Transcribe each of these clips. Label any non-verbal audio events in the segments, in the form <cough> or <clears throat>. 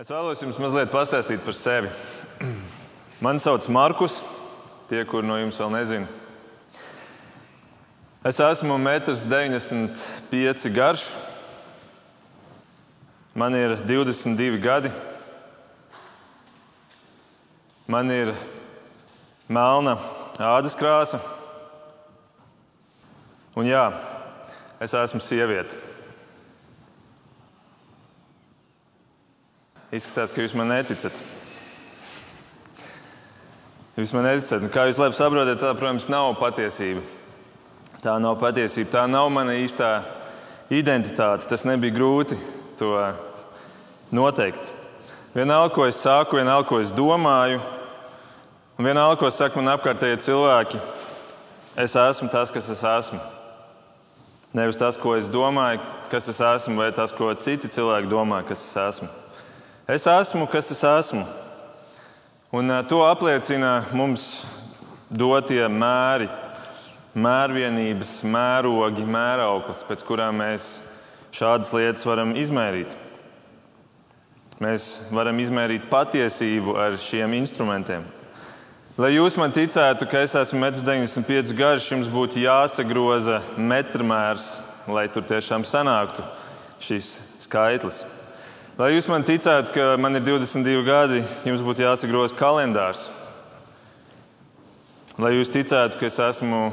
Es vēlos jums mazliet pastāstīt par sevi. Mani sauc Markus, tie, kur no jums vēl nezina. Es esmu 1,95 m garš, man ir 22 gadi, man ir melna ādas krāsa, un jā, es esmu sieviete. Izskatās, ka jūs man neticat. Jūs man neticat. Kā jūs labi saprotat, tā, protams, nav patiesība. Tā nav patiesība. Tā nav mana īstā identitāte. Tas nebija grūti to noteikt. Vienalga, ko es saku, vienalga, ko es domāju, un vienalga, ko saka man apkārtējie cilvēki, es esmu tas, kas es esmu. Nevis tas, ko es domāju, kas es esmu, vai tas, ko citi cilvēki domā, kas es esmu. Es esmu, kas es esmu. Un to apliecina mums dotie mēri, mērvienības, mērogi, mērauklis, pēc kurām mēs šādas lietas varam izmērīt. Mēs varam izmērīt patiesību ar šiem instrumentiem. Lai jūs man ticētu, ka es esmu 1,95 garš, jums būtu jāsagroza metrmērs, lai tur tiešām sanāktu šis skaitlis. Lai jūs man ticētu, ka man ir 22 gadi, jums būtu jāsagroza kalendārs. Lai jūs ticētu, ka es esmu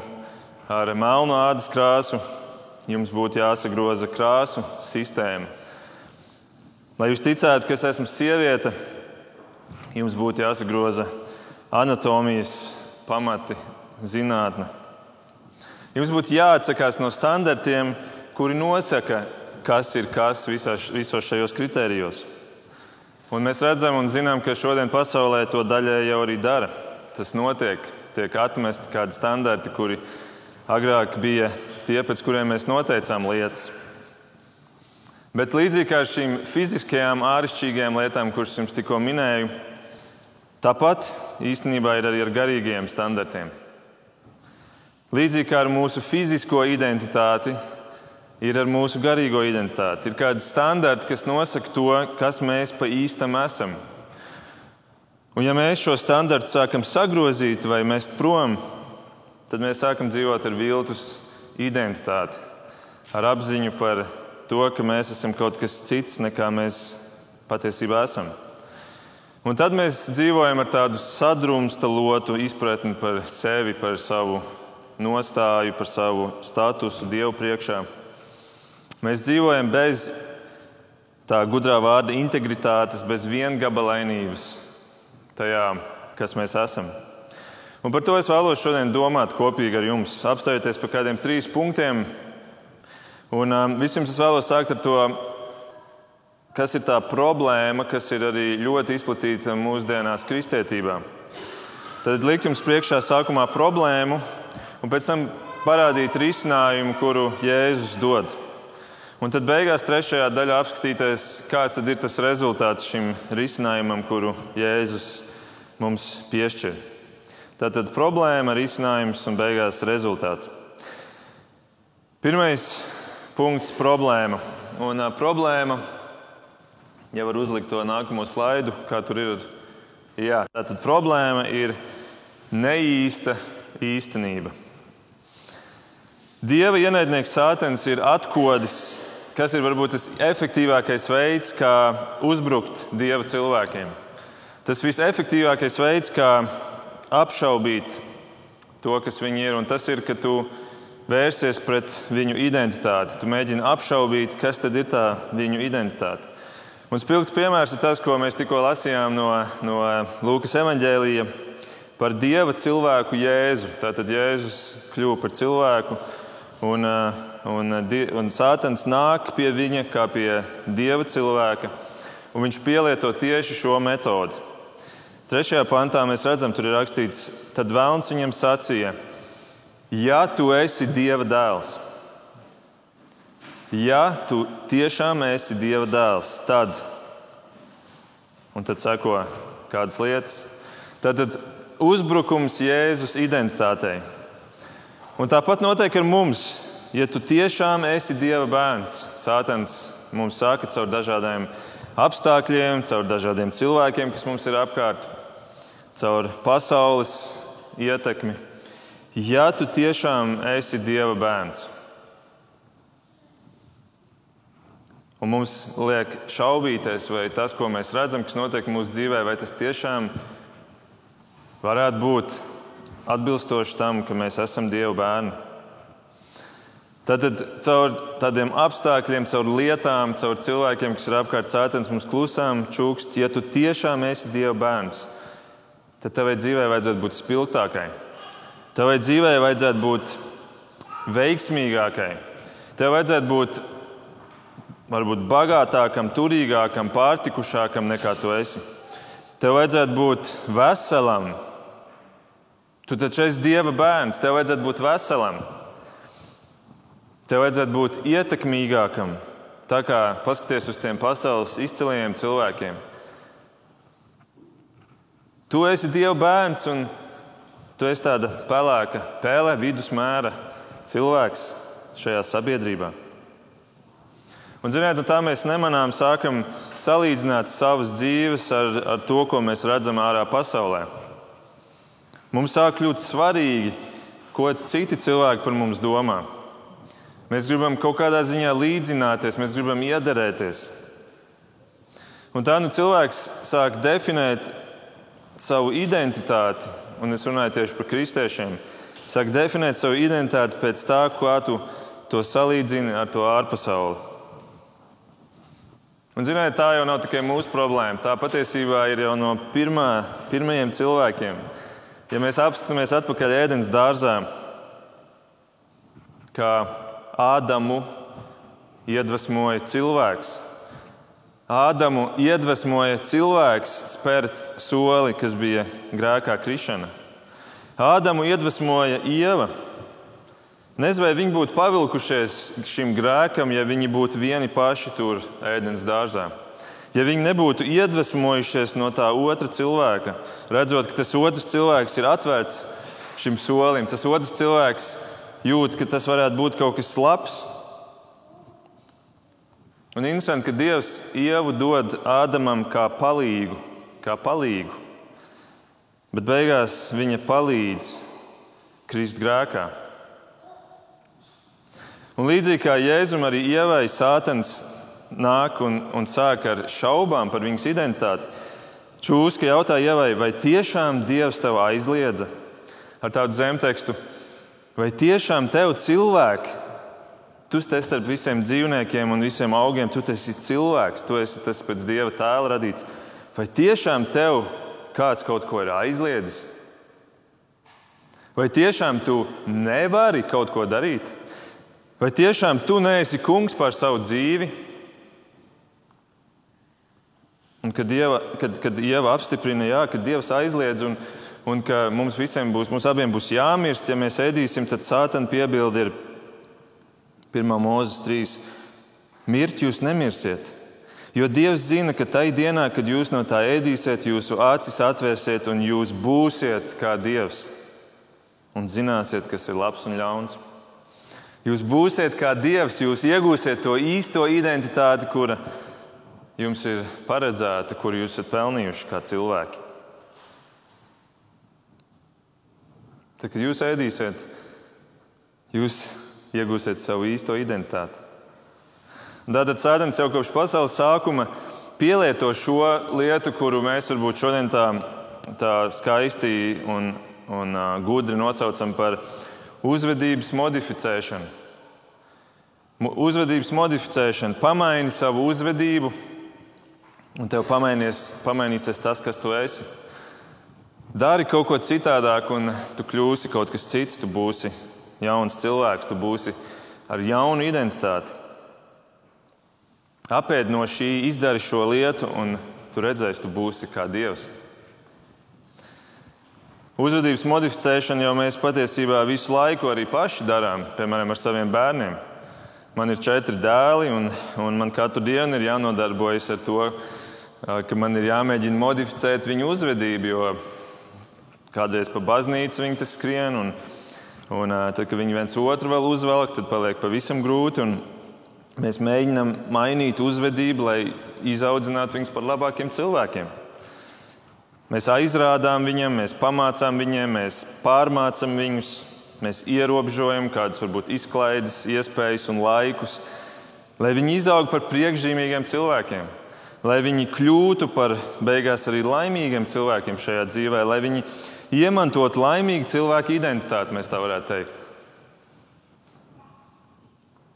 ar melnu ādas krāsu, jums būtu jāsagroza krāsu sistēma. Lai jūs ticētu, ka es esmu sieviete, jums būtu jāsagroza anatomijas pamati, zinātne. Jums būtu jāatsakās no standartiem, kuri nosaka, kas ir kas visās, visos šajos kritērijos. Un mēs redzam un zinām, ka šodien pasaulē to daļai jau arī dara. Tas notiek, tiek atmesti kādi standarti, kuri agrāk bija tie, pēc kuriem mēs noteicām lietas. Bet līdzīgi kā ar šīm fiziskajām, āršķirīgajām lietām, kuras jums tikko minēju, tāpat īstenībā ir arī ar garīgajiem standartiem. Līdzīgi kā ar mūsu fizisko identitāti, ir ar mūsu garīgo identitāti. Ir kādi standarti, kas nosaka to, kas mēs pa īstam esam. Un ja mēs šo standartu sākam sagrozīt vai mest prom, tad mēs sākam dzīvot ar viltus identitāti, ar apziņu par to, ka mēs esam kaut kas cits nekā mēs patiesībā esam. Un tad mēs dzīvojam ar tādu sadrumstalotu izpratni par sevi, par savu nostāju, par savu statusu Dievu priekšā. Mēs dzīvojam bez tā gudrā vārda integritātes, bez viengabalainības tajā, kas mēs esam. Un par to es vēlos šodien domāt kopīgi ar jums, apstājoties par kādiem trīs punktiem. Un um, vispirms es vēlos sākt ar to, kas ir tā problēma, kas ir arī ļoti izplatīta mūsdienās kristietībā. Tad likt jums priekšā sākumā problēmu, un pēc tam parādīt risinājumu, kuru Jēzus dod. Un tad beigās trešajā daļā apskatīties, kāds ir tas rezultāts šim risinājumam, kuru Jēzus mums piešķir. Tātad problēma, risinājums un beigās rezultāts. Pirmais punkts - problēma. Un, uh, problēma, ja var uzlikt to nākamo slaidu, kā tur ir. Jā, tātad problēma ir neīsta īstenība. Dieva ienaidnieks Sātens ir atkodis kas ir varbūt tas efektīvākais veids, kā uzbrukt dieva cilvēkiem. Tas visefektīvākais veids, kā apšaubīt to, kas viņi ir, un tas ir, ka tu vērsies pret viņu identitāti. Tu mēģini apšaubīt, kas tad ir tā viņu identitāte. Un spilgts piemērs ir tas, ko mēs tikko lasījām no, no Lūkas evanģēlīja par dieva cilvēku Jēzu. Tātad Jēzus kļuva par cilvēku un uh, Un, eh, un Sātans nāk pie viņa kā pie dieva cilvēka, un viņš pielieto tieši šo metodi. Trešajā pantā mēs redzam, tur ir rakstīts, tad Vēlns viņam sacīja, ja tu esi dieva dēls, ja tu tiešām esi dieva dēls, tad, un tad seko kādas lietas, tad, tad uzbrukums Jēzus identitātei. Un tāpat notiek ar mums ja tu tiešām esi Dieva bērns, Sātans mums saka caur dažādiem apstākļiem, caur dažādiem cilvēkiem, kas mums ir apkārt, caur pasaules ietekmi. Ja tu tiešām esi Dieva bērns, un mums liek šaubīties, vai tas, ko mēs redzam, kas notiek mūsu dzīvē, vai tas tiešām varētu būt atbilstoši tam, ka mēs esam Dieva bērni. Tad, tad caur tādiem apstākļiem, caur lietām, caur cilvēkiem, kas ir apkārt cēlonis, mums klusām čūkst, ja tu tiešām esi Dieva bērns, tad tavai dzīvei vajadzētu būt spilgtākai. Tavai dzīvei vajadzētu būt veiksmīgākai. Tev vajadzētu būt varbūt bagātākam, turīgākam, pārtikušākam nekā tu esi. Tev vajadzētu būt veselam. Tu taču esi Dieva bērns, tev vajadzētu būt veselam. Tev vajadzētu būt ietekmīgākam, tā kā paskaties uz tiem pasaules izcilajiem cilvēkiem. Tu esi Dieva bērns, un tu esi tāda pelēka pēle, vidusmēra cilvēks šajā sabiedrībā. Un, ziniet, un tā mēs nemanām, sākam salīdzināt savas dzīves ar, ar to, ko mēs redzam ārā pasaulē. Mums sāk kļūt svarīgi, ko citi cilvēki par mums domā. Mēs gribam kaut kādā ziņā līdzināties, mēs gribam iederēties. Un tā nu cilvēks sāk definēt savu identitāti, un es runāju tieši par kristiešiem. Sāk definēt savu identitāti pēc tā, kā tu to salīdzini ar to ārpasauli. Un, ziniet, tā jau nav tikai mūsu problēma. Tā patiesībā ir jau no pirmā, pirmajiem cilvēkiem. Ja mēs apskatāmies atpakaļ ēdienas dārzā, kā Ādamu iedvesmoja cilvēks. Ādamu iedvesmoja cilvēks spērt soli, kas bija grēkā krišana. Ādamu iedvesmoja ieva. Nezinu, vai viņi būtu pavilkušies šim grēkam, ja viņi būtu vieni paši tur ēdienas dārzā. Ja viņi nebūtu iedvesmojušies no tā otra cilvēka, redzot, ka tas otrs cilvēks ir atvērts šim solim, tas otrs cilvēks jūt, ka tas varētu būt kaut kas labs. Un interesanti, ka Dievs ievu dod Ādamam kā palīgu, kā palīgu, bet beigās viņa palīdz krist grēkā. Un līdzīgi kā Jēzum, arī ievai sātens nāk un, un sāk ar šaubām par viņas identitāti. Čūska jautā ievai, vai tiešām Dievs tev aizliedza ar tādu zemtekstu, vai tiešām tev cilvēki, tu esi starp visiem dzīvniekiem un visiem augiem, tu esi cilvēks, tu esi tas pēc Dieva tēla radīts. Vai tiešām tev kāds kaut ko ir aizliedzis? Vai tiešām tu nevari kaut ko darīt? Vai tiešām tu neesi kungs pār savu dzīvi? Un kad Dieva, kad, kad Dieva apstiprina, jā, ka Dievs aizliedz un, un ka mums visiem būs, mums abiem būs jāmirst, ja mēs ēdīsim, tad sātana piebildi ir 1. mūzes 3. Mirt jūs nemirsiet. Jo Dievs zina, ka tajā dienā, kad jūs no tā ēdīsiet, jūsu acis atvērsiet un jūs būsiet kā Dievs. Un zināsiet, kas ir labs un ļauns. Jūs būsiet kā Dievs, jūs iegūsiet to īsto identitāti, kura jums ir paredzēta, kur jūs esat pelnījuši kā cilvēki. Tad, kad jūs ēdīsiet, jūs iegūsiet savu īsto identitāti. Tātad Sēdens jau kopš pasaules sākuma pielieto šo lietu, kuru mēs varbūt šodien tā, tā skaisti un, un uh, gudri nosaucam par uzvedības modificēšanu. Uzvedības modificēšana, pamaini savu uzvedību, un tev pamainīsies tas, kas tu esi. Dari kaut ko citādāk, un tu kļūsi kaut kas cits. Tu būsi jauns cilvēks, tu būsi ar jaunu identitāti. Apēd no šī, izdari šo lietu, un tu redzēsi, tu būsi kā Dievs. Uzvedības modificēšanu jau mēs patiesībā visu laiku arī paši darām, piemēram, ar saviem bērniem. Man ir četri dēli, un, un man katru dienu ir jānodarbojas ar to, ka man ir jāmēģina modificēt viņu uzvedību. Jo kādreiz pa baznīcu viņi tas skrien, un, un tad, kad viņi viens otru vēl uzvelk, tad paliek pavisam grūti. Mēs mēģinām mainīt uzvedību, lai izaudzinātu viņus par labākiem cilvēkiem. Mēs aizrādām viņiem, mēs pamācām viņiem, mēs pārmācām viņus, mēs ierobežojam kādus varbūt izklaides, iespējas un laikus, lai viņi izaugtu par priekšzīmīgiem cilvēkiem, lai viņi kļūtu par beigās arī laimīgiem cilvēkiem šajā dzīvē, lai viņi iemantotu laimīgu cilvēku identitāti, mēs tā varētu teikt.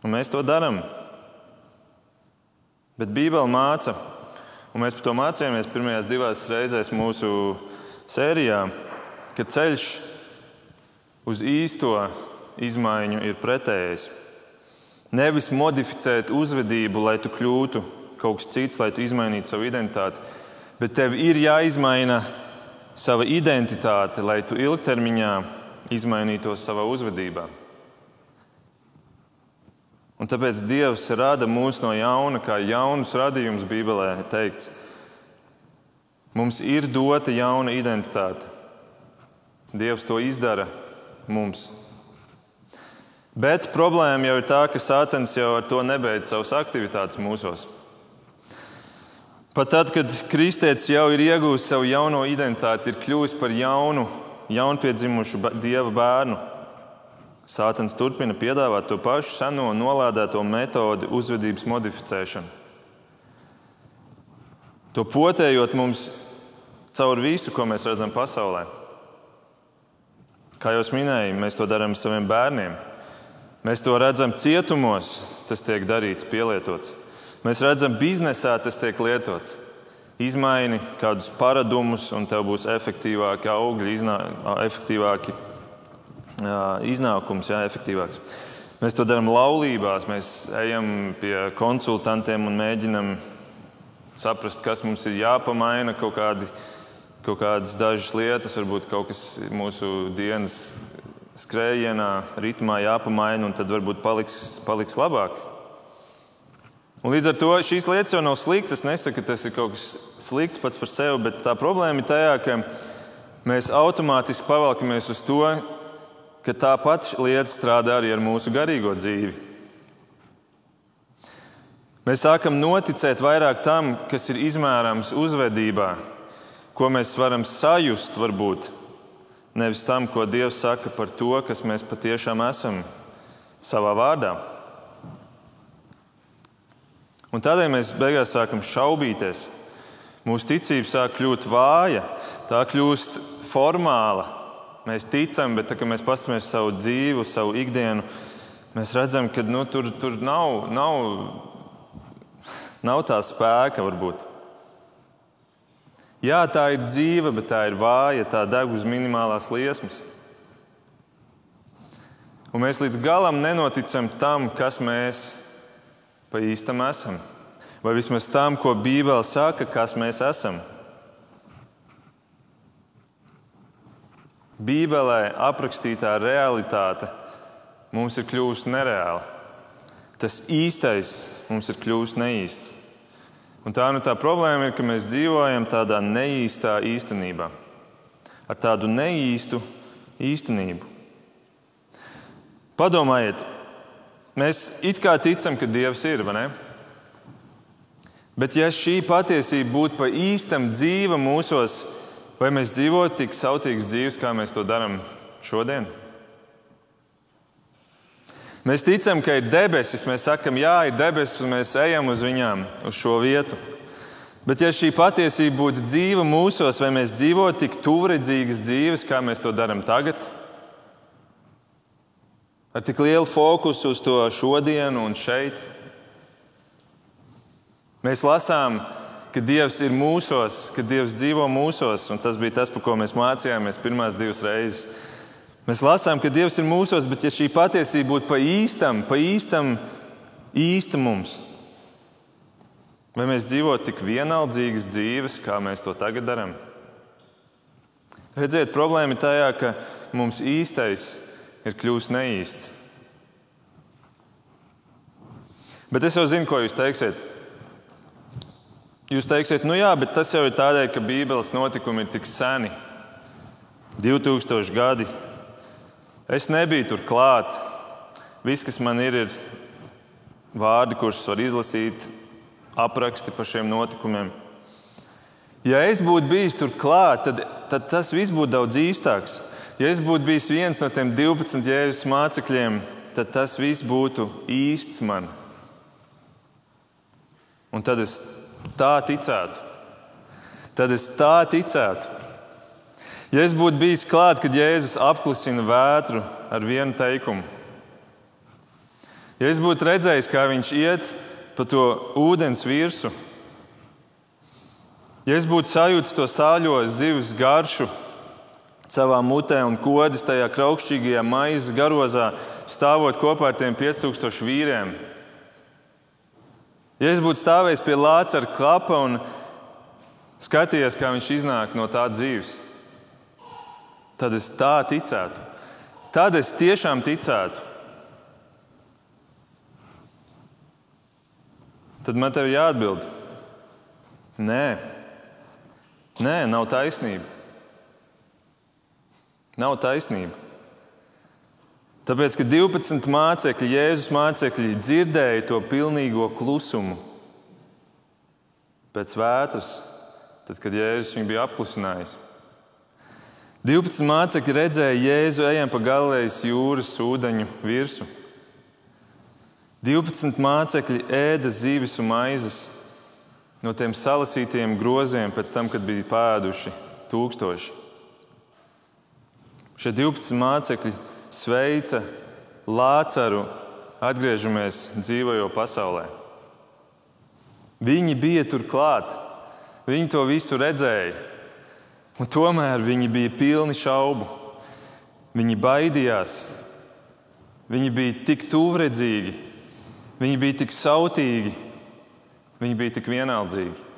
Un mēs to darām. Bet Bībele māca, un mēs par to mācījāmies pirmajās divās reizēs mūsu sērijā, ka ceļš uz īsto izmaiņu ir pretējs. Nevis modificēt uzvedību, lai tu kļūtu kaut kas cits, lai tu izmainītu savu identitāti, bet tev ir jāizmaina sava identitāte, lai tu ilgtermiņā izmainītos savā uzvedībā. Un tāpēc Dievs rada mūs no jauna, kā jaunus radījumus Bībelē teikts. Mums ir dota jauna identitāte. Dievs to izdara mums. Bet problēma jau ir tā, ka Sātens jau ar to nebeidz savas aktivitātes mūsos. Pat tad, kad kristietis jau ir iegūmis savu jauno identitāti, ir kļuvis par jaunu, jaunpiedzimušu dieva bērnu. Sātans turpina piedāvāt to pašu seno nolādēto metodi uzvedības modificēšanu. To potējot mums caur visu, ko mēs redzam pasaulē. Kā jau minēju, mēs to darām saviem bērniem. Mēs to redzam cietumos, tas tiek darīts, pielietots. Mēs redzam, biznesā tas tiek lietots. Izmaini kādus paradumus, un tev būs efektīvāki augļi, efektīvāki iznākums, jā, efektīvāks. Mēs to darām laulībās, mēs ejam pie konsultantiem un mēģinam saprast, kas mums ir jāpamaina, kaut, kādi, kaut kādas dažas lietas, varbūt kaut kas mūsu dienas skrējienā, ritmā jāpamaina, un tad varbūt paliks, paliks labāk. Un līdz ar to šīs lietas jau nav sliktas. Es nesaku, ka tas ir kaut kas slikts pats par sevi, bet tā problēma ir tajā, ka mēs automātiski pavalkamies uz to, ka tā pati lieta strādā arī ar mūsu garīgo dzīvi. Mēs sākam noticēt vairāk tam, kas ir izmērāms uzvedībā, ko mēs varam sajust, varbūt nevis tam, ko Dievs saka par to, kas mēs patiešām esam savā vārdā. Un tādēļ mēs beigās sākam šaubīties. Mūsu ticība sāk kļūt vāja, tā kļūst formāla, Mēs ticam, bet tā, kad mēs paskatāmies uz savu dzīvi, uz savu ikdienu, mēs redzam, ka nu, tur, tur nav, nav, nav tā spēka varbūt. Jā, tā ir dzīve, bet tā ir vāja, tā deg uz minimālās liesmas. Un mēs līdz galam nenoticam tam, kas mēs pa īstam esam. Vai vismaz tam, ko Bībele saka, kas mēs esam. Bībelē aprakstītā realitāte mums ir kļuvusi nereāla. Tas īstais mums ir kļuvis neīsts. Un tā nu tā problēma ir, ka mēs dzīvojam tādā neīstā īstenībā, ar tādu neīstu īstenību. Padomājiet, mēs it kā ticam, ka Dievs ir, vai ne? Bet ja šī patiesība būtu pa īstam dzīva mūsos, Vai mēs dzīvotu tik sautīgas dzīves, kā mēs to darām šodien? Mēs ticam, ka ir debesis, mēs sakam, jā, ir debesis, un mēs ejam uz viņām, uz šo vietu. Bet, ja šī patiesība būtu dzīva mūsos, vai mēs dzīvotu tik tuvredzīgas dzīves, kā mēs to darām tagad, ar tik lielu fokusu uz to šodienu un šeit, mēs lasām, ka Dievs ir mūsos, ka Dievs dzīvo mūsos, un tas bija tas, par ko mēs mācījāmies pirmās divas reizes. Mēs lasām, ka Dievs ir mūsos, bet ja šī patiesība būtu pa īstam, pa īstam, īsta mums, vai mēs dzīvotu tik vienaldzīgas dzīves, kā mēs to tagad darām? Redziet, problēma ir tajā, ka mums īstais ir kļuvis neīsts. Bet es jau zinu, ko jūs teiksiet. Jūs teiksiet, nu jā, bet tas jau ir tādēļ, ka Bībeles notikumi ir tik seni, 2000 gadi. Es nebiju tur klāt. Viss, kas man ir, ir vārdi, kurus var izlasīt, apraksti par šiem notikumiem. Ja es būtu bijis tur klāt, tad, tad tas viss būtu daudz īstāks. Ja es būtu bijis viens no tiem 12 jēzus mācekļiem, tad tas viss būtu īsts man. Un tad es tā ticētu. Tad es tā ticētu. Ja es būtu bijis klāt, kad Jēzus apklusina vētru ar vienu teikumu, ja es būtu redzējis, kā viņš iet pa to ūdens virsmu, ja es būtu sajūtis to sāļo zivs garšu savā mutē un kodis tajā kraukšķīgajā maizes garozā, stāvot kopā ar tiem 5000 vīriem, ja es būtu stāvējis pie lāca ar klapa un skatījies, kā viņš iznāk no tā dzīves tad es tā ticētu. Tad es tiešām ticētu. Tad man te ir jāatbild. Nē, Nē nav taisnība. Nav taisnība. Tāpēc, ka 12 mācekļi, Jēzus mācekļi, dzirdēja to pilnīgo klusumu pēc vētras, tad, kad Jēzus viņu bija apklusinājis. 12 mācekļi redzēja Jēzu ejam pa Galilejas jūras ūdeņu virsmu. 12 mācekļi ēda zivis un maizes no tiem salasītiem groziem pēc tam, kad bija pēduši tūkstoši. Šie 12 mācekļi sveica Lācaru, atgriežamies dzīvojo pasaulē. Viņi bija tur klāt, viņi to visu redzēja. Un tomēr viņi bija pilni šaubu. Viņi baidījās. Viņi bija tik tuvredzīgi, viņi bija tik sautīgi, viņi bija tik vienaldzīgi.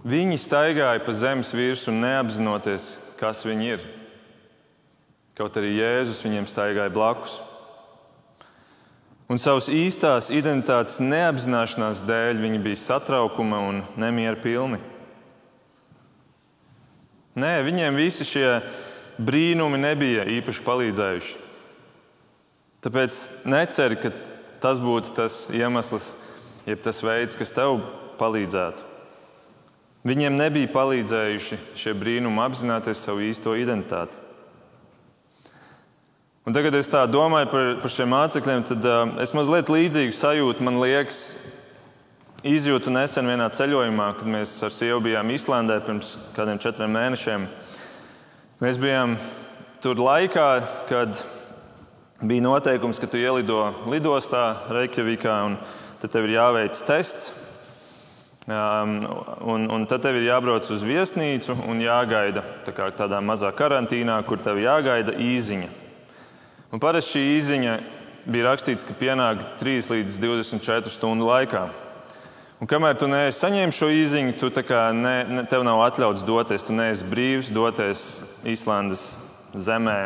Viņi staigāja pa zemes virsmu neapzinoties, kas viņi ir. Kaut arī Jēzus viņiem staigāja blakus. Un savas īstās identitātes neapzināšanās dēļ viņi bija satraukuma un nemiera pilni. Nē, viņiem visi šie brīnumi nebija īpaši palīdzējuši. Tāpēc neceri, ka tas būtu tas iemesls, jeb tas veids, kas tev palīdzētu. Viņiem nebija palīdzējuši šie brīnumi apzināties savu īsto identitāti. Un tagad, kad es tā domāju par, par šiem mācekļiem, tad uh, es mazliet līdzīgu sajūtu, man liekas, izjūtu nesen vienā ceļojumā, kad mēs ar sievu bijām Islandē pirms kādiem četriem mēnešiem. Mēs bijām tur laikā, kad bija noteikums, ka tu ielido lidostā Reikjavikā un tad tev ir jāveic tests. Um, un, un tad tev ir jābrauc uz viesnīcu un jāgaida tā kā tādā mazā karantīnā, kur tev jāgaida īziņa. Un parasti šī īziņa bija rakstīts, ka pienāk 3 līdz 24 stundu laikā. Un kamēr tu neesi saņēmis šo īziņu, tu ne, ne, tev nav atļauts doties. Tu neesi brīvs doties Īslandes zemē.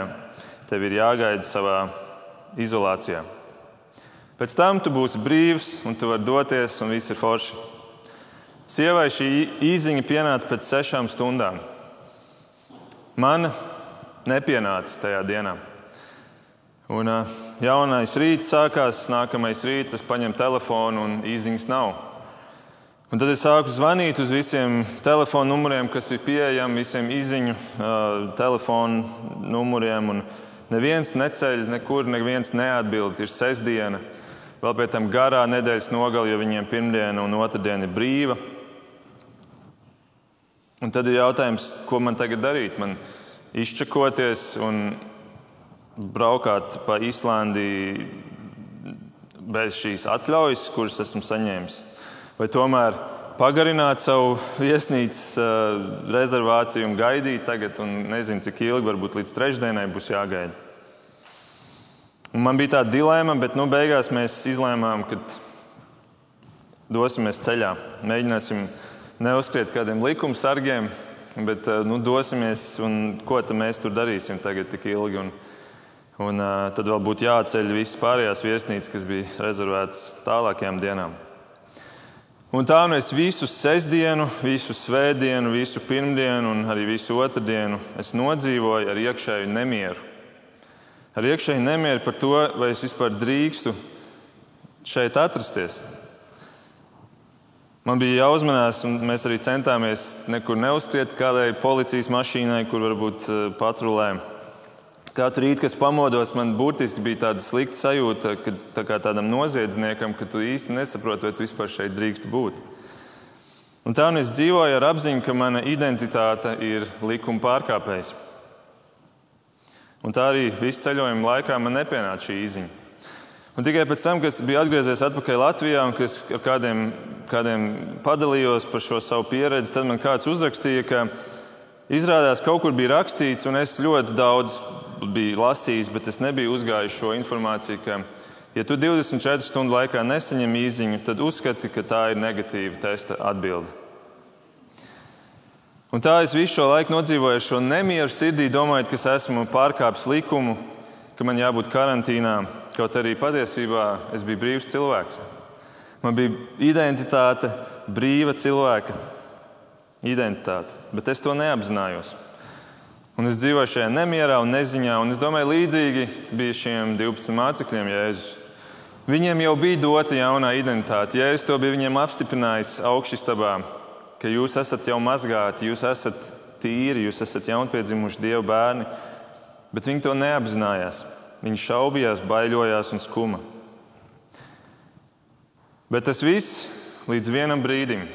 Tev ir jāgaida savā izolācijā. Pēc tam tu būsi brīvs un tu vari doties, un viss ir forši. Sievai šī īziņa pienāca pēc sešām stundām. Man nepienāca tajā dienā. Un, jaunais rīts sākās, nākamais rīts, es paņemu telefonu un īziņas nav. Un tad es sāku zvanīt uz visiem telefonu numuriem, kas ir pieejami, visiem izziņu uh, telefonu numuriem. Neviens neceļ, nekur neviens neatbild. Ir sestdiena, vēl pēc tam garā nedēļas nogalē, jo viņiem pirmdiena un otrdiena ir brīva. Un tad ir jautājums, ko man tagad darīt? Man izčakoties un braukāt pa Īslandiju bez šīs atļaujas, kuras esmu saņēmis vai tomēr pagarināt savu viesnīcas uh, rezervāciju un gaidīt tagad, un nezinu, cik ilgi, varbūt līdz trešdienai būs jāgaida. Un man bija tāda dilemma, bet nu, beigās mēs izlēmām, ka dosimies ceļā. Mēģināsim neuzskriet kādiem likuma sargiem, bet uh, nu, dosimies un ko mēs tur darīsim tagad tik ilgi. Un, un uh, tad vēl būtu jāceļ visas pārējās viesnīcas, kas bija rezervētas tālākajām dienām. Un tā nu es visu sestdienu, visu svētdienu, visu pirmdienu un arī visu otrdienu nodzīvoju ar iekšēju nemieru. Ar iekšēju nemieru par to, vai es vispār drīkstu šeit atrasties. Man bija jāuzmanās, un mēs arī centāmies nekur neuzskriet kādai policijas mašīnai, kur varbūt eh, patrulē. Katru rītu, kad pamodos, man burtiski bija tāda slikta sajūta, ka tā kā tādam noziedzniekam, ka tu īsti nesaproti, vai tu vispār šeit drīkst būt. Un tā nu es dzīvoju ar apziņu, ka mana identitāte ir likuma pārkāpējs. Un tā arī visu ceļojumu laikā man nepienāca šī izziņa. Un tikai pēc tam, kad es biju atgriezies atpakaļ Latvijā un kas ar kādiem, kādiem padalījos par šo savu pieredzi, tad man kāds uzrakstīja, ka izrādās kaut kur bija rakstīts, un es ļoti daudz biju lasījis, bet es nebiju uzgājis šo informāciju, ka, ja tu 24 stundu laikā nesaņem īziņu, tad uzskati, ka tā ir negatīva testa atbilde. Un tā es visu šo laiku nodzīvoju šo nemieru sirdī, domājot, ka es esmu pārkāpis likumu, ka man jābūt karantīnā, kaut arī patiesībā es biju brīvs cilvēks. Man bija identitāte, brīva cilvēka identitāte, bet es to neapzinājos. Un es dzīvoju šajā nemierā un neziņā, un es domāju, līdzīgi bija šiem 12 mācekļiem Jēzus. Viņiem jau bija dota jaunā identitāte. Jēzus to bija viņiem apstiprinājis augšstabā, ka jūs esat jau mazgāti, jūs esat tīri, jūs esat jaunpiedzimuši Dieva bērni bet viņi to neapzinājās. Viņi šaubījās, baidījās un skuma. Bet tas viss līdz vienam brīdim,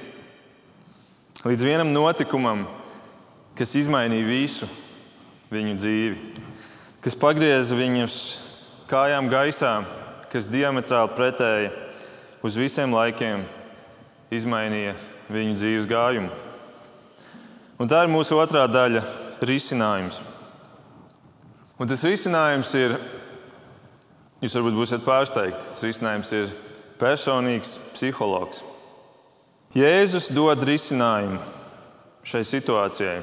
līdz vienam notikumam, kas izmainīja visu viņu dzīvi, kas pagrieza viņus kājām gaisā, kas diametrāli pretēji uz visiem laikiem izmainīja viņu dzīves gājumu. Un tā ir mūsu otrā daļa - risinājums. Un tas risinājums ir, jūs varbūt būsiet pārsteigti, tas risinājums ir personīgs psihologs. Jēzus dod risinājumu šai situācijai.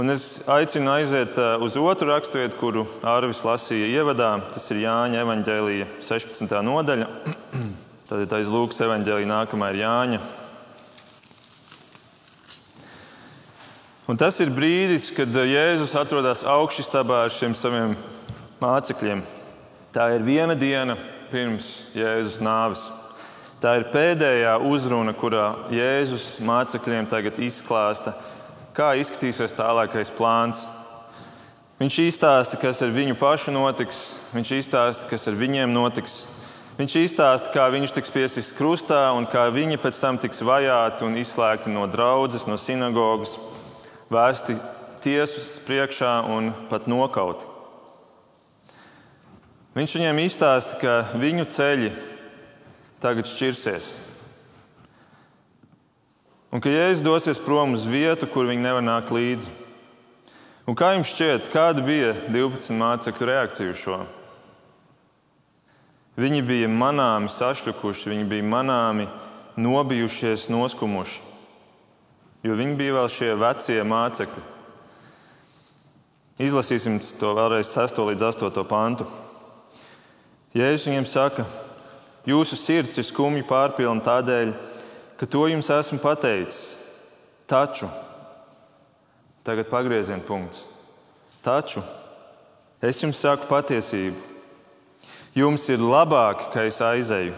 Un es aicinu aiziet uh, uz otru raksturvietu, kuru Arvis lasīja ievadā. Tas ir Jāņa evanģēlīja 16. nodaļa. <clears throat> Tad aiz Lūkas evanģēlīja nākamā ir Jāņa Un tas ir brīdis, kad Jēzus atrodas augšstabā ar šiem saviem mācekļiem. Tā ir viena diena pirms Jēzus nāves. Tā ir pēdējā uzruna, kurā Jēzus mācekļiem tagad izklāsta, kā izskatīsies tālākais plāns. Viņš izstāsta, kas ar viņu pašu notiks, viņš izstāsta, kas ar viņiem notiks. Viņš izstāsta, kā viņš tiks piesists krustā un kā viņi pēc tam tiks vajāti un izslēgti no draudzes, no sinagogas vēsti tiesas priekšā un pat nokauti. Viņš viņiem izstāsta, ka viņu ceļi tagad šķirsies. Un ka Jēzus dosies prom uz vietu, kur viņi nevar nākt līdzi. Un kā jums šķiet, kāda bija 12 mācekļu reakcija uz šo? Viņi bija manāmi sašķukuši, viņi bija manāmi nobijušies, noskumuši jo viņi bija vēl šie vecie mācekļi. Izlasīsim to vēlreiz 6 līdz 8 pantu. Jēzus viņiem saka, jūsu sirds ir skumji pārpilna tādēļ, ka to jums esmu pateicis. Taču, tagad pagrieziena punkts. Taču es jums saku patiesību. Jums ir labāk, ka es aizeju.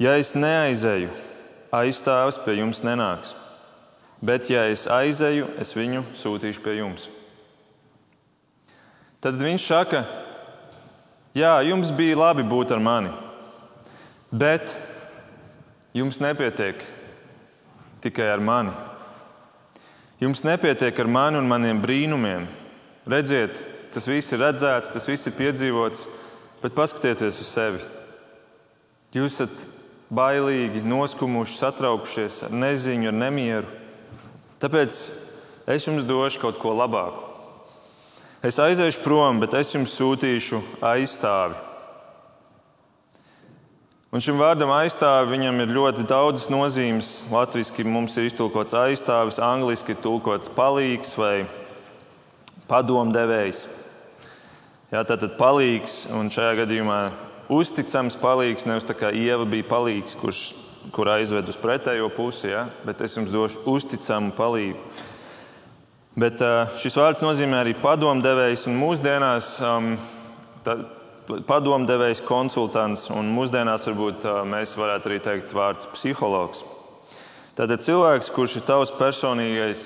Ja es neaizeju, aizstāvis pie jums nenāks bet ja es aizeju, es viņu sūtīšu pie jums. Tad viņš saka, jā, jums bija labi būt ar mani, bet jums nepietiek tikai ar mani. Jums nepietiek ar mani un maniem brīnumiem. Redziet, tas viss ir redzēts, tas viss ir piedzīvots, bet paskatieties uz sevi. Jūs esat bailīgi, noskumuši, satraukušies ar neziņu, ar nemieru. Tāpēc es jums došu kaut ko labāku. Es aiziešu prom, bet es jums sūtīšu aizstāvi. Un šim vārdam aizstāvi viņam ir ļoti daudz nozīmes. Latvijasiski mums ir iztulkots aizstāvis, angļuiski ir tulkots palīgs vai padomdevējs. Jā, tātad palīgs un šajā gadījumā uzticams palīgs, nevis tā kā ieva bija palīgs, kurš kur aizved uz pretējo pusi, ja? bet es jums došu uzticamu palīdzību. Bet šis vārds nozīmē arī padomdevējs, un mūsdienās tā, padomdevējs, konsultants, un mūsdienās varbūt mēs varētu arī teikt vārds psihologs. Tātad cilvēks, kurš ir tavs personīgais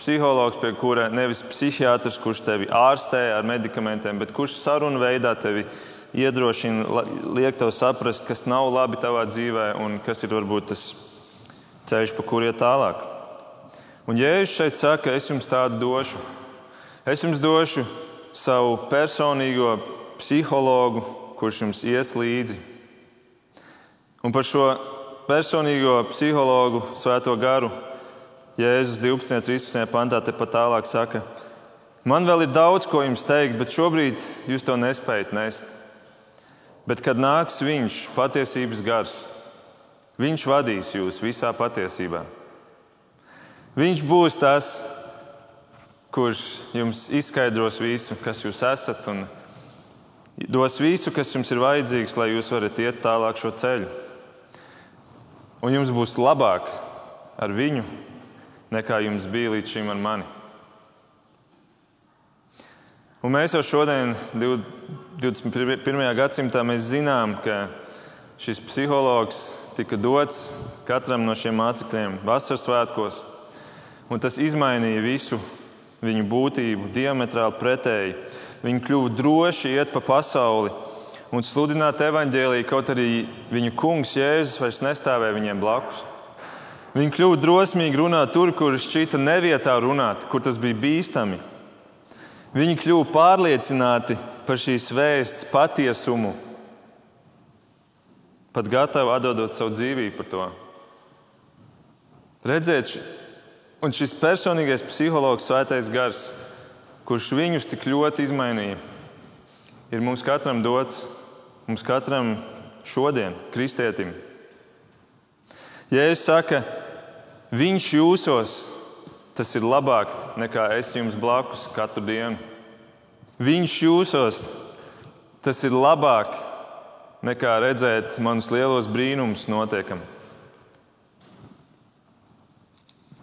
psihologs, pie kura nevis psihiatrs, kurš tevi ārstē ar medikamentiem, bet kurš sarunu veidā tevi iedrošina, liek tev saprast, kas nav labi tavā dzīvē un kas ir varbūt tas ceļš, pa kuru iet tālāk. Un Jēzus šeit saka, es jums tādu došu. Es jums došu savu personīgo psihologu, kurš jums ies līdzi. Un par šo personīgo psihologu, svēto garu, Jēzus 12. un 13. pantā tepat tālāk saka, man vēl ir daudz ko jums teikt, bet šobrīd jūs to nespējat nest. Bet, kad nāks viņš, patiesības gars, viņš vadīs jūs visā patiesībā. Viņš būs tas, kurš jums izskaidros visu, kas jūs esat, un dos visu, kas jums ir vajadzīgs, lai jūs varat iet tālāk šo ceļu. Un jums būs labāk ar viņu, nekā jums bija līdz šim ar mani. Un mēs jau šodien, 21. gadsimtā, zinām, ka šis psihologs tika dots katram no šiem mācekļiem vasaras svētkos, tas izmainīja visu viņu būtību diametrāli pretēji. Viņi kļuva droši iet pa pasauli un sludināt evaņģēlīju, kaut arī viņu kungs Jēzus vairs nestāvēja viņiem blakus. Viņi kļuva drosmīgi runāt tur, kur šķita nevietā runāt, kur tas bija bīstami. Viņi kļuva pārliecināti par šīs vēsts patiesumu, pat gatavi atdot savu dzīvību par to. Redzēt, un šis personīgais psihologs, svētais gars, kurš viņus tik ļoti izmainīja, ir mums katram dots, mums katram šodien, kristietim. Jēzus saka, viņš jūsos, tas ir labāk nekā es jums blakus katru dienu. Viņš jūsos, tas ir labāk nekā redzēt manus lielos brīnumus notiekam.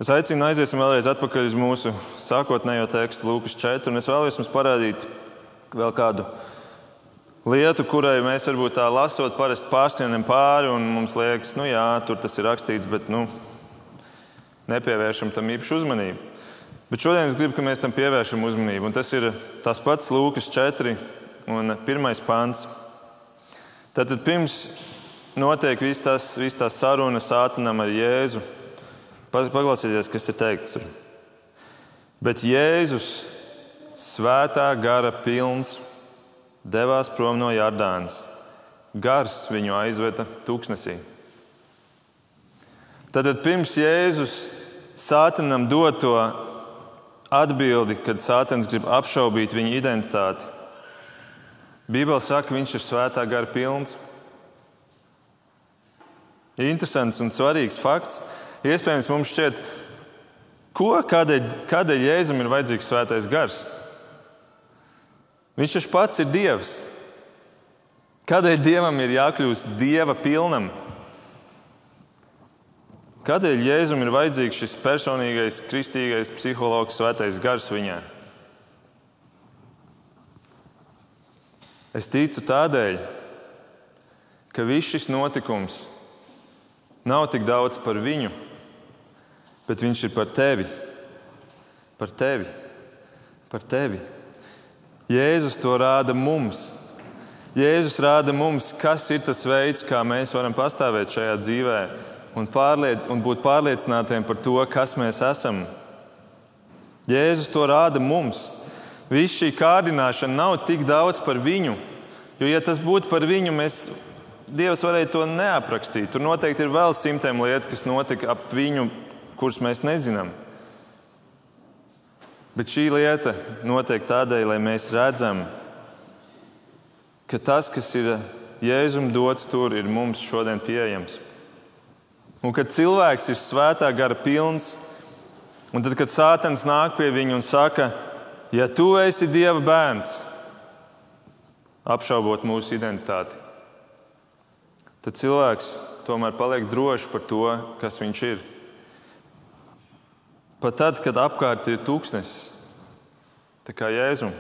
Es aicinu, aiziesim vēlreiz atpakaļ uz mūsu sākotnējo tekstu, Lūkas 4. Es vēlos jums parādīt vēl kādu lietu, kurai mēs varbūt tā lasot, parasti pārsniedzam pāri, un mums liekas, nu jā, tur tas ir rakstīts, bet nu, nepievēršam tam īpašu uzmanību. Bet šodien es gribu, lai mēs tam pievēršam uzmanību. Un tas ir tas pats Lūkas 4 un 1 pāns. Tātad pirms notiek viss tas, vis tā saruna sātanam ar Jēzu. Paklausieties, kas ir teikts tur. Bet Jēzus, svētā gara pilns, devās prom no Jardānas. Gars viņu aizveda tūkstnesī. Tad pirms Jēzus sātanam dod to atbildi, kad sātans grib apšaubīt viņa identitāti, Bībele saka, ka viņš ir svētā gara pilns. Interesants un svarīgs fakts. Iespējams, mums šķiet, ko, kādēļ, kādēļ Jēzum ir vajadzīgs svētais gars? Viņš taču pats ir Dievs. Kādēļ Dievam ir jākļūst Dieva pilnam? Kādēļ Jēzum ir vajadzīgs šis personīgais, kristīgais, psihologs, svētais gars viņā? Es ticu tādēļ, ka viss šis notikums nav tik daudz par viņu, bet viņš ir par tevi. Par tevi. Par tevi. Jēzus to rāda mums. Jēzus rāda mums, kas ir tas veids, kā mēs varam pastāvēt šajā dzīvē un, pārliec, un būt pārliecinātiem par to, kas mēs esam. Jēzus to rāda mums. Viss šī kārdināšana nav tik daudz par viņu, jo, ja tas būtu par viņu, mēs, Dievs varēja to neaprakstīt. Tur noteikti ir vēl simtiem lietu, kas notika ap viņu, kuras mēs nezinām. Bet šī lieta notiek tādēļ, lai mēs redzam, ka tas, kas ir Jēzum dots tur, ir mums šodien pieejams. Un kad cilvēks ir svētā gara pilns, un tad, kad Sātans nāk pie viņa un saka, ja tu esi Dieva bērns, apšaubot mūsu identitāti, tad cilvēks tomēr paliek drošs par to, kas viņš ir. Pat tad, kad apkārt ir tūkstnesis, tā kā Jēzum,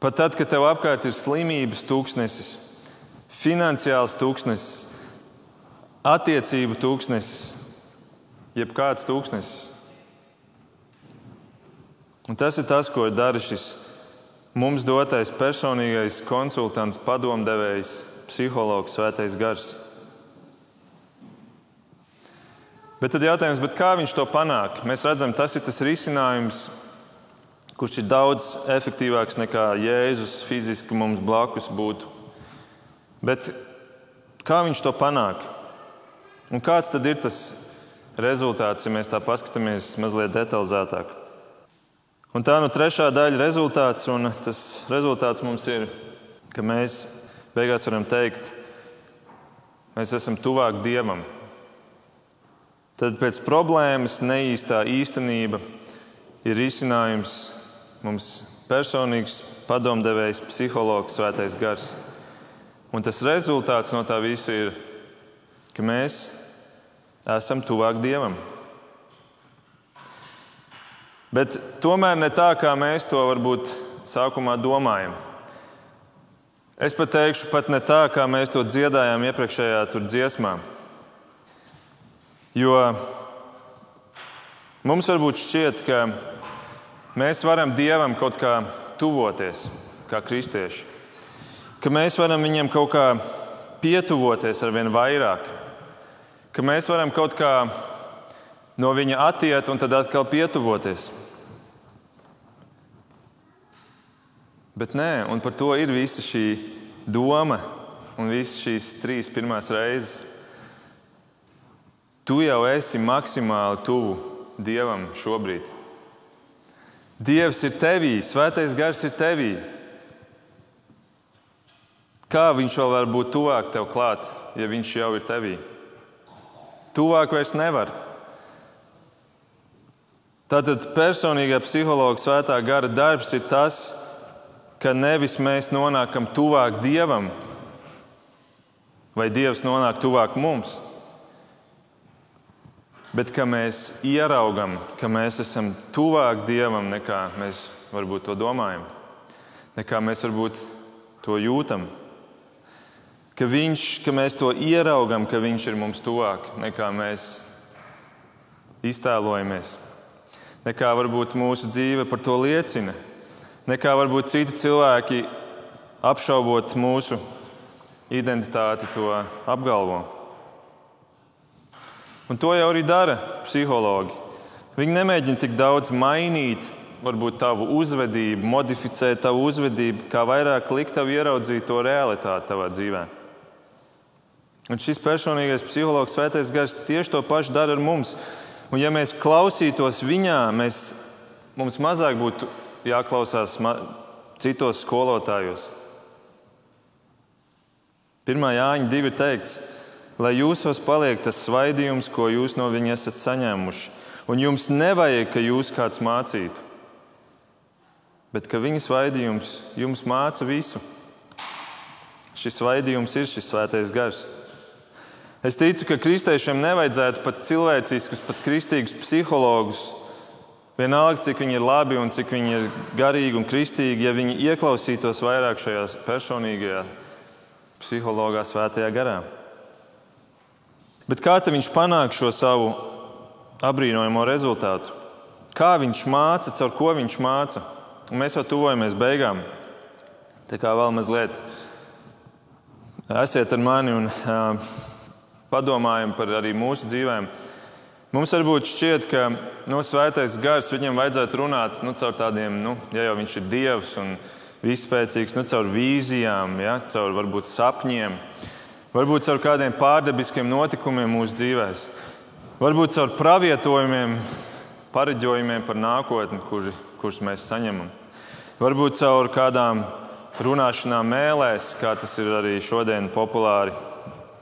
Pat tad, kad tev apkārt ir slimības tūkstnesis, finansiāls tūkstnesis, attiecību tūkstnesis, jebkāds tūkstnesis. Un tas ir tas, ko dara šis mums dotais personīgais konsultants, padomdevējs, psihologs, svētais gars. Bet tad jautājums, bet kā viņš to panāk? Mēs redzam, tas ir tas risinājums, kurš ir daudz efektīvāks nekā Jēzus fiziski mums blakus būtu. Bet kā viņš to panāk? Un kāds tad ir tas rezultāts, ja mēs tā paskatāmies mazliet detalizētāk? Un tā nu trešā daļa rezultāts, un tas rezultāts mums ir, ka mēs beigās varam teikt, mēs esam tuvāk Dievam. Tad pēc problēmas neīstā īstenība ir risinājums mums personīgs padomdevējs, psihologs, svētais gars. Un tas rezultāts no tā visa ir, ka mēs esam tuvāk Dievam. Bet tomēr ne tā, kā mēs to varbūt sākumā domājam. Es pat teikšu, pat ne tā, kā mēs to dziedājām iepriekšējā dziesmā. Jo mums varbūt šķiet, ka mēs varam Dievam kaut kā tuvoties, kā kristieši. Ka mēs varam viņam kaut kā pietuvoties ar vien vairāk. Ka mēs varam kaut kā no viņa attiet un tad atkal pietuvoties. Bet nē, un par to ir visa šī doma un visas šīs trīs pirmās reizes. Tu jau esi maksimāli tuvu Dievam šobrīd. Dievs ir tevī, Svētais Gars ir tevī. Kā viņš vēl var būt tuvāk tev klāt, ja viņš jau ir tevī? Tuvāk vairs nevar. Tātad personīgā psihologa svētā gara darbs ir tas, ka nevis mēs nonākam tuvāk Dievam, vai Dievs nonāk tuvāk mums, bet ka mēs ieraugam, ka mēs esam tuvāk Dievam nekā mēs varbūt to domājam, nekā mēs varbūt to jūtam. Ka, viņš, ka mēs to ieraugam, ka Viņš ir mums tuvāk nekā mēs iztēlojamies, nekā varbūt mūsu dzīve par to liecina nekā varbūt citi cilvēki apšaubot mūsu identitāti, to apgalvo. Un to jau arī dara psihologi. Viņi nemēģina tik daudz mainīt varbūt tavu uzvedību, modificēt tavu uzvedību, kā vairāk likt tev ieraudzīt to realitāti tavā dzīvē. Un šis personīgais psihologs, svētais gars, tieši to pašu dara ar mums. Un ja mēs klausītos viņā, mēs, mums mazāk būtu jāklausās citos skolotājos. 1. Jāņa 2 teikts, lai jūsos paliek tas svaidījums, ko jūs no viņa esat saņēmuši, un jums nevajag, ka jūs kāds mācītu, bet ka viņa svaidījums jums māca visu. Šis svaidījums ir šis svētais gars. Es ticu, ka kristiešiem nevajadzētu pat cilvēciskus, pat kristīgus psihologus Vienalga, cik viņi ir labi un cik viņi ir garīgi un kristīgi, ja viņi ieklausītos vairāk šajā personīgajā psihologā, svētajā garā. Bet kā viņš panāk šo savu apbrīnojamo rezultātu? Kā viņš māca, caur ko viņš māca? Un mēs jau tuvojamies beigām. Tā kā vēl mazliet esiet ar mani un uh, padomājam par arī mūsu dzīvēm. Mums varbūt šķiet, ka nu, svētais gars viņam vajadzētu runāt nu, caur tādiem, nu, ja jau viņš ir dievs un vispēcīgs, nu, caur vīzijām, ja, caur varbūt sapņiem, varbūt caur kādiem pārdabiskiem notikumiem mūsu dzīvēm, varbūt caur pravietojumiem, pareģojumiem par nākotni, kur, kurus mēs saņemam. Varbūt caur kādām runāšanām mēlēs, kā tas ir arī šodien populāri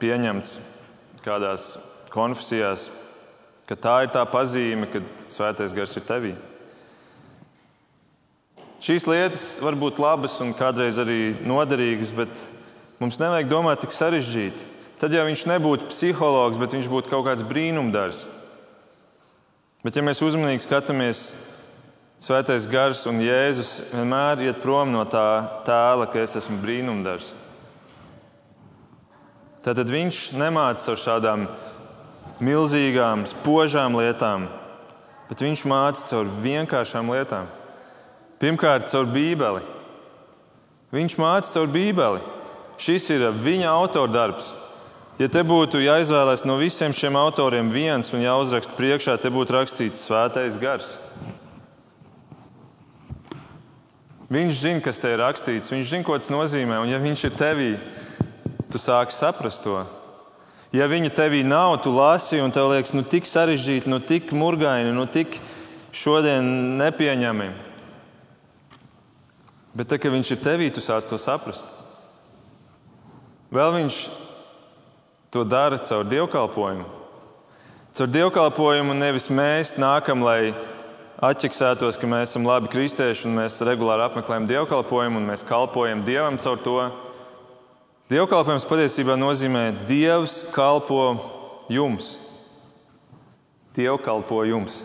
pieņemts kādās konfesijās ka tā ir tā pazīme, ka svētais gars ir tevī. Šīs lietas var būt labas un kādreiz arī noderīgas, bet mums nevajag domāt tik sarežģīti. Tad jau viņš nebūtu psihologs, bet viņš būtu kaut kāds brīnumdars. Bet, ja mēs uzmanīgi skatāmies Svētais gars un Jēzus vienmēr iet prom no tā tēla, ka es esmu brīnumdars. Tātad viņš nemāca ar šādām milzīgām, spožām lietām, bet viņš māca caur vienkāršām lietām. Pirmkārt, caur Bībeli. Viņš māca caur Bībeli. Šis ir viņa autora darbs. Ja te būtu jāizvēlās no visiem šiem autoriem viens un jāuzraksta priekšā, te būtu rakstīts Svētais gars. Viņš zina, kas te ir rakstīts, viņš zina, ko tas nozīmē. Un, ja viņš ir tevī, tu sāki saprast to. Ja viņa tevī nav, tu lasi un tev liekas, nu, tik sarežģīti, nu, tik murgaini, nu, tik šodien nepieņemami. Bet, tā, kad viņš ir tevī, tu sāc to saprast. Vēl viņš to dara caur dievkalpojumu. Caur dievkalpojumu nevis mēs nākam, lai atķeksētos, ka mēs esam labi kristieši un mēs regulāri apmeklējam dievkalpojumu un mēs kalpojam Dievam caur to. Dievkalpojums patiesībā nozīmē Dievs kalpo jums. Dievkalpo jums.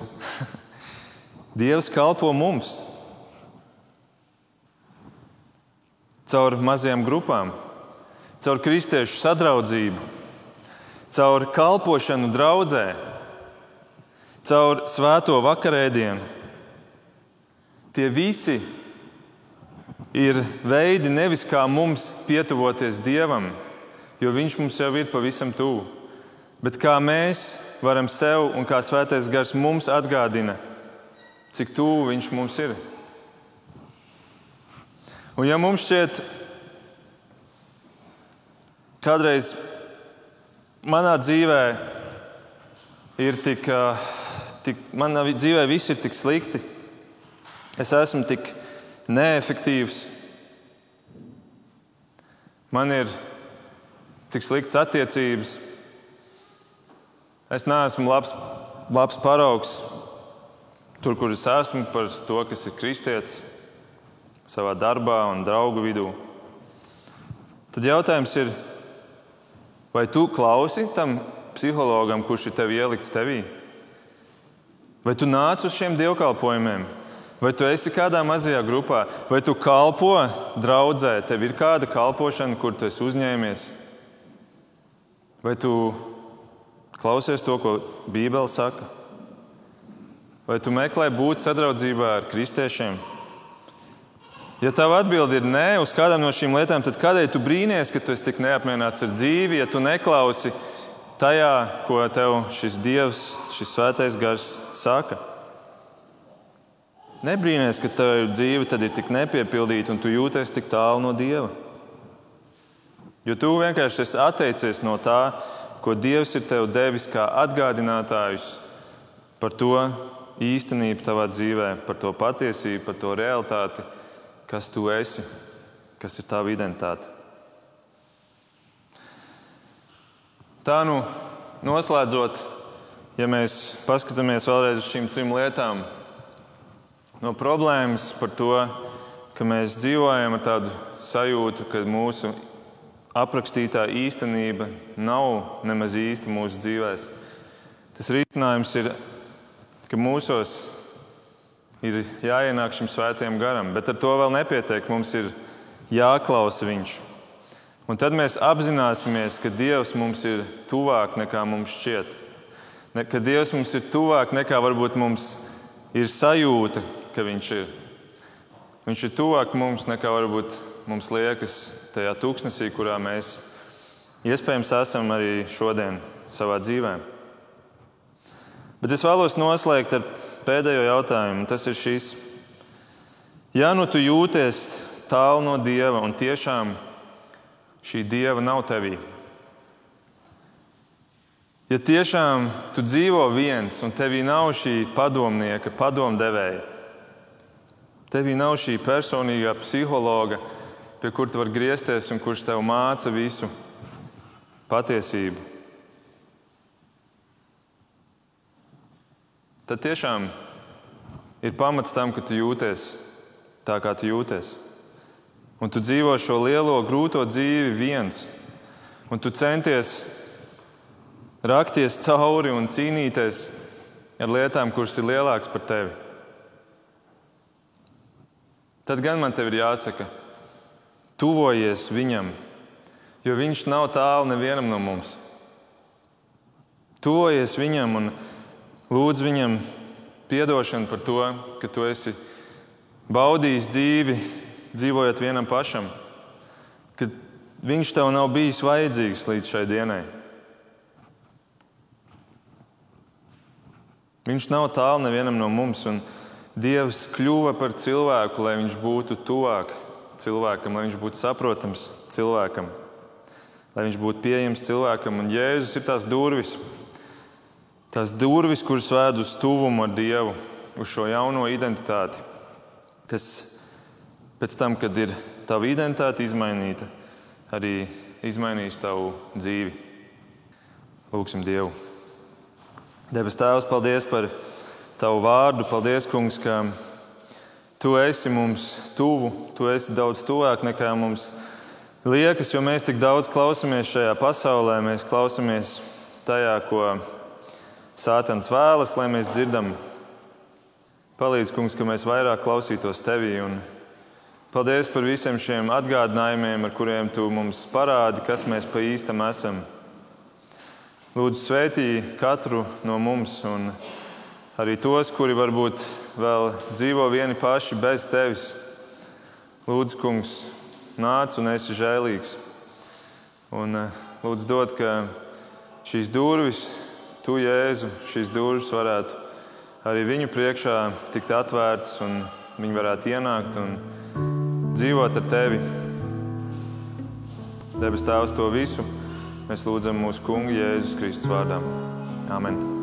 <laughs> Dievs kalpo mums. Caur mazajām grupām, caur kristiešu sadraudzību, caur kalpošanu draudzē, caur svēto vakarēdienu. Tie visi ir veidi nevis kā mums pietuvoties Dievam, jo Viņš mums jau ir pavisam tuvu, bet kā mēs varam sev un kā Svētais Gars mums atgādina, cik tuvu Viņš mums ir. Un ja mums šķiet, kādreiz manā dzīvē ir tik, tik manā dzīvē viss ir tik slikti. Es esmu tik neefektīvs. Man ir tik slikts attiecības. Es neesmu labs, labs paraugs tur, kur es esmu, par to, kas ir kristietis savā darbā un draugu vidū. Tad jautājums ir, Vai tu klausi tam psihologam, kurš ir tev ielikts tevī? Vai tu nāc uz šiem dievkalpojumiem? Vai tu esi kādā mazajā grupā, vai tu kalpo draudzē, tev ir kāda kalpošana, kur tu esi uzņēmies? Vai tu klausies to, ko Bībele saka? Vai tu meklē būt sadraudzībā ar kristiešiem? Ja tava atbilde ir nē uz kādām no šīm lietām, tad kādēļ tu brīnies, ka tu esi tik neapmierināts ar dzīvi, ja tu neklausi tajā, ko tev šis Dievs, šis svētais gars saka? Nebrīnies, ka tava dzīve tad ir tik nepiepildīta un tu jūties tik tālu no Dieva. Jo tu vienkārši esi atteicies no tā, ko Dievs ir tev devis kā atgādinātājus par to īstenību tavā dzīvē, par to patiesību, par to realitāti kas tu esi, kas ir tava identitāte. Tā nu, noslēdzot, ja mēs paskatāmies vēlreiz uz šīm trim lietām, no problēmas par to, ka mēs dzīvojam ar tādu sajūtu, ka mūsu aprakstītā īstenība nav nemaz īsta mūsu dzīvēm. Tas risinājums ir, ka mūsos ir jāienāk šim svētajam garam, bet ar to vēl nepietiek. Mums ir jāklausa viņš. Un tad mēs apzināsimies, ka Dievs mums ir tuvāk nekā mums šķiet. Ka Dievs mums ir tuvāk nekā varbūt mums ir sajūta, ka Viņš ir. Viņš ir tuvāk mums nekā varbūt mums liekas tajā tūkstnesī, kurā mēs iespējams esam arī šodien savā dzīvē. Bet es vēlos noslēgt ar pēdējo jautājumu. Tas ir šis. Ja nu tu jūties tālu no dieva un tiešām šī dieva nav tevī, ja tiešām tu dzīvo viens un tevī nav šī padomnieka, padomdevēja, tevī nav šī personīgā psihologa, pie kur tu vari griezties un kurš tev māca visu patiesību. tad tiešām ir pamats tam, ka tu jūties tā, kā tu jūties. Un tu dzīvo šo lielo, grūto dzīvi viens, un tu centies rakties cauri un cīnīties ar lietām, kuras ir lielākas par tevi. Tad gan man te ir jāsaka, tuvojies viņam, jo viņš nav tālu nevienam no mums. Tuvojies viņam un lūdz viņam atdošanu par to, ka tu esi baudījis dzīvi, dzīvojot vienam pašam, ka viņš tev nav bijis vajadzīgs līdz šai dienai. Viņš nav tālu nevienam no mums, un Dievs kļuva par cilvēku, lai viņš būtu tuvāk cilvēkam, lai viņš būtu saprotams cilvēkam, lai viņš būtu pieejams cilvēkam. Un Jēzus ir tās durvis, tās durvis, kuras ved uz tuvumu ar Dievu, uz šo jauno identitāti, kas pēc tam, kad ir tava identitāte izmainīta, arī izmainīs tavu dzīvi. Lūksim Dievu. Debes Tēvs, paldies par Tavu vārdu. Paldies, Kungs, ka Tu esi mums tuvu, Tu esi daudz tuvāk nekā mums liekas, jo mēs tik daudz klausāmies šajā pasaulē. Mēs klausāmies tajā, ko Sātans vēlas, lai mēs dzirdam. Palīdz, kungs, ka mēs vairāk klausītos tevī. Un paldies par visiem šiem atgādinājumiem, ar kuriem tu mums parādi, kas mēs pa īstam esam. Lūdzu, svētī katru no mums, un arī tos, kuri varbūt vēl dzīvo vieni paši bez tevis. Lūdzu, kungs, nāc un esi žēlīgs. Un eh, lūdzu, dod, ka šīs durvis Tu, Jēzu, šīs durvis varētu arī viņu priekšā tikt atvērtas, un viņi varētu ienākt un dzīvot ar tevi. Debes Tēvs, to visu mēs lūdzam mūsu Kunga Jēzus Kristus vārdā. Amen!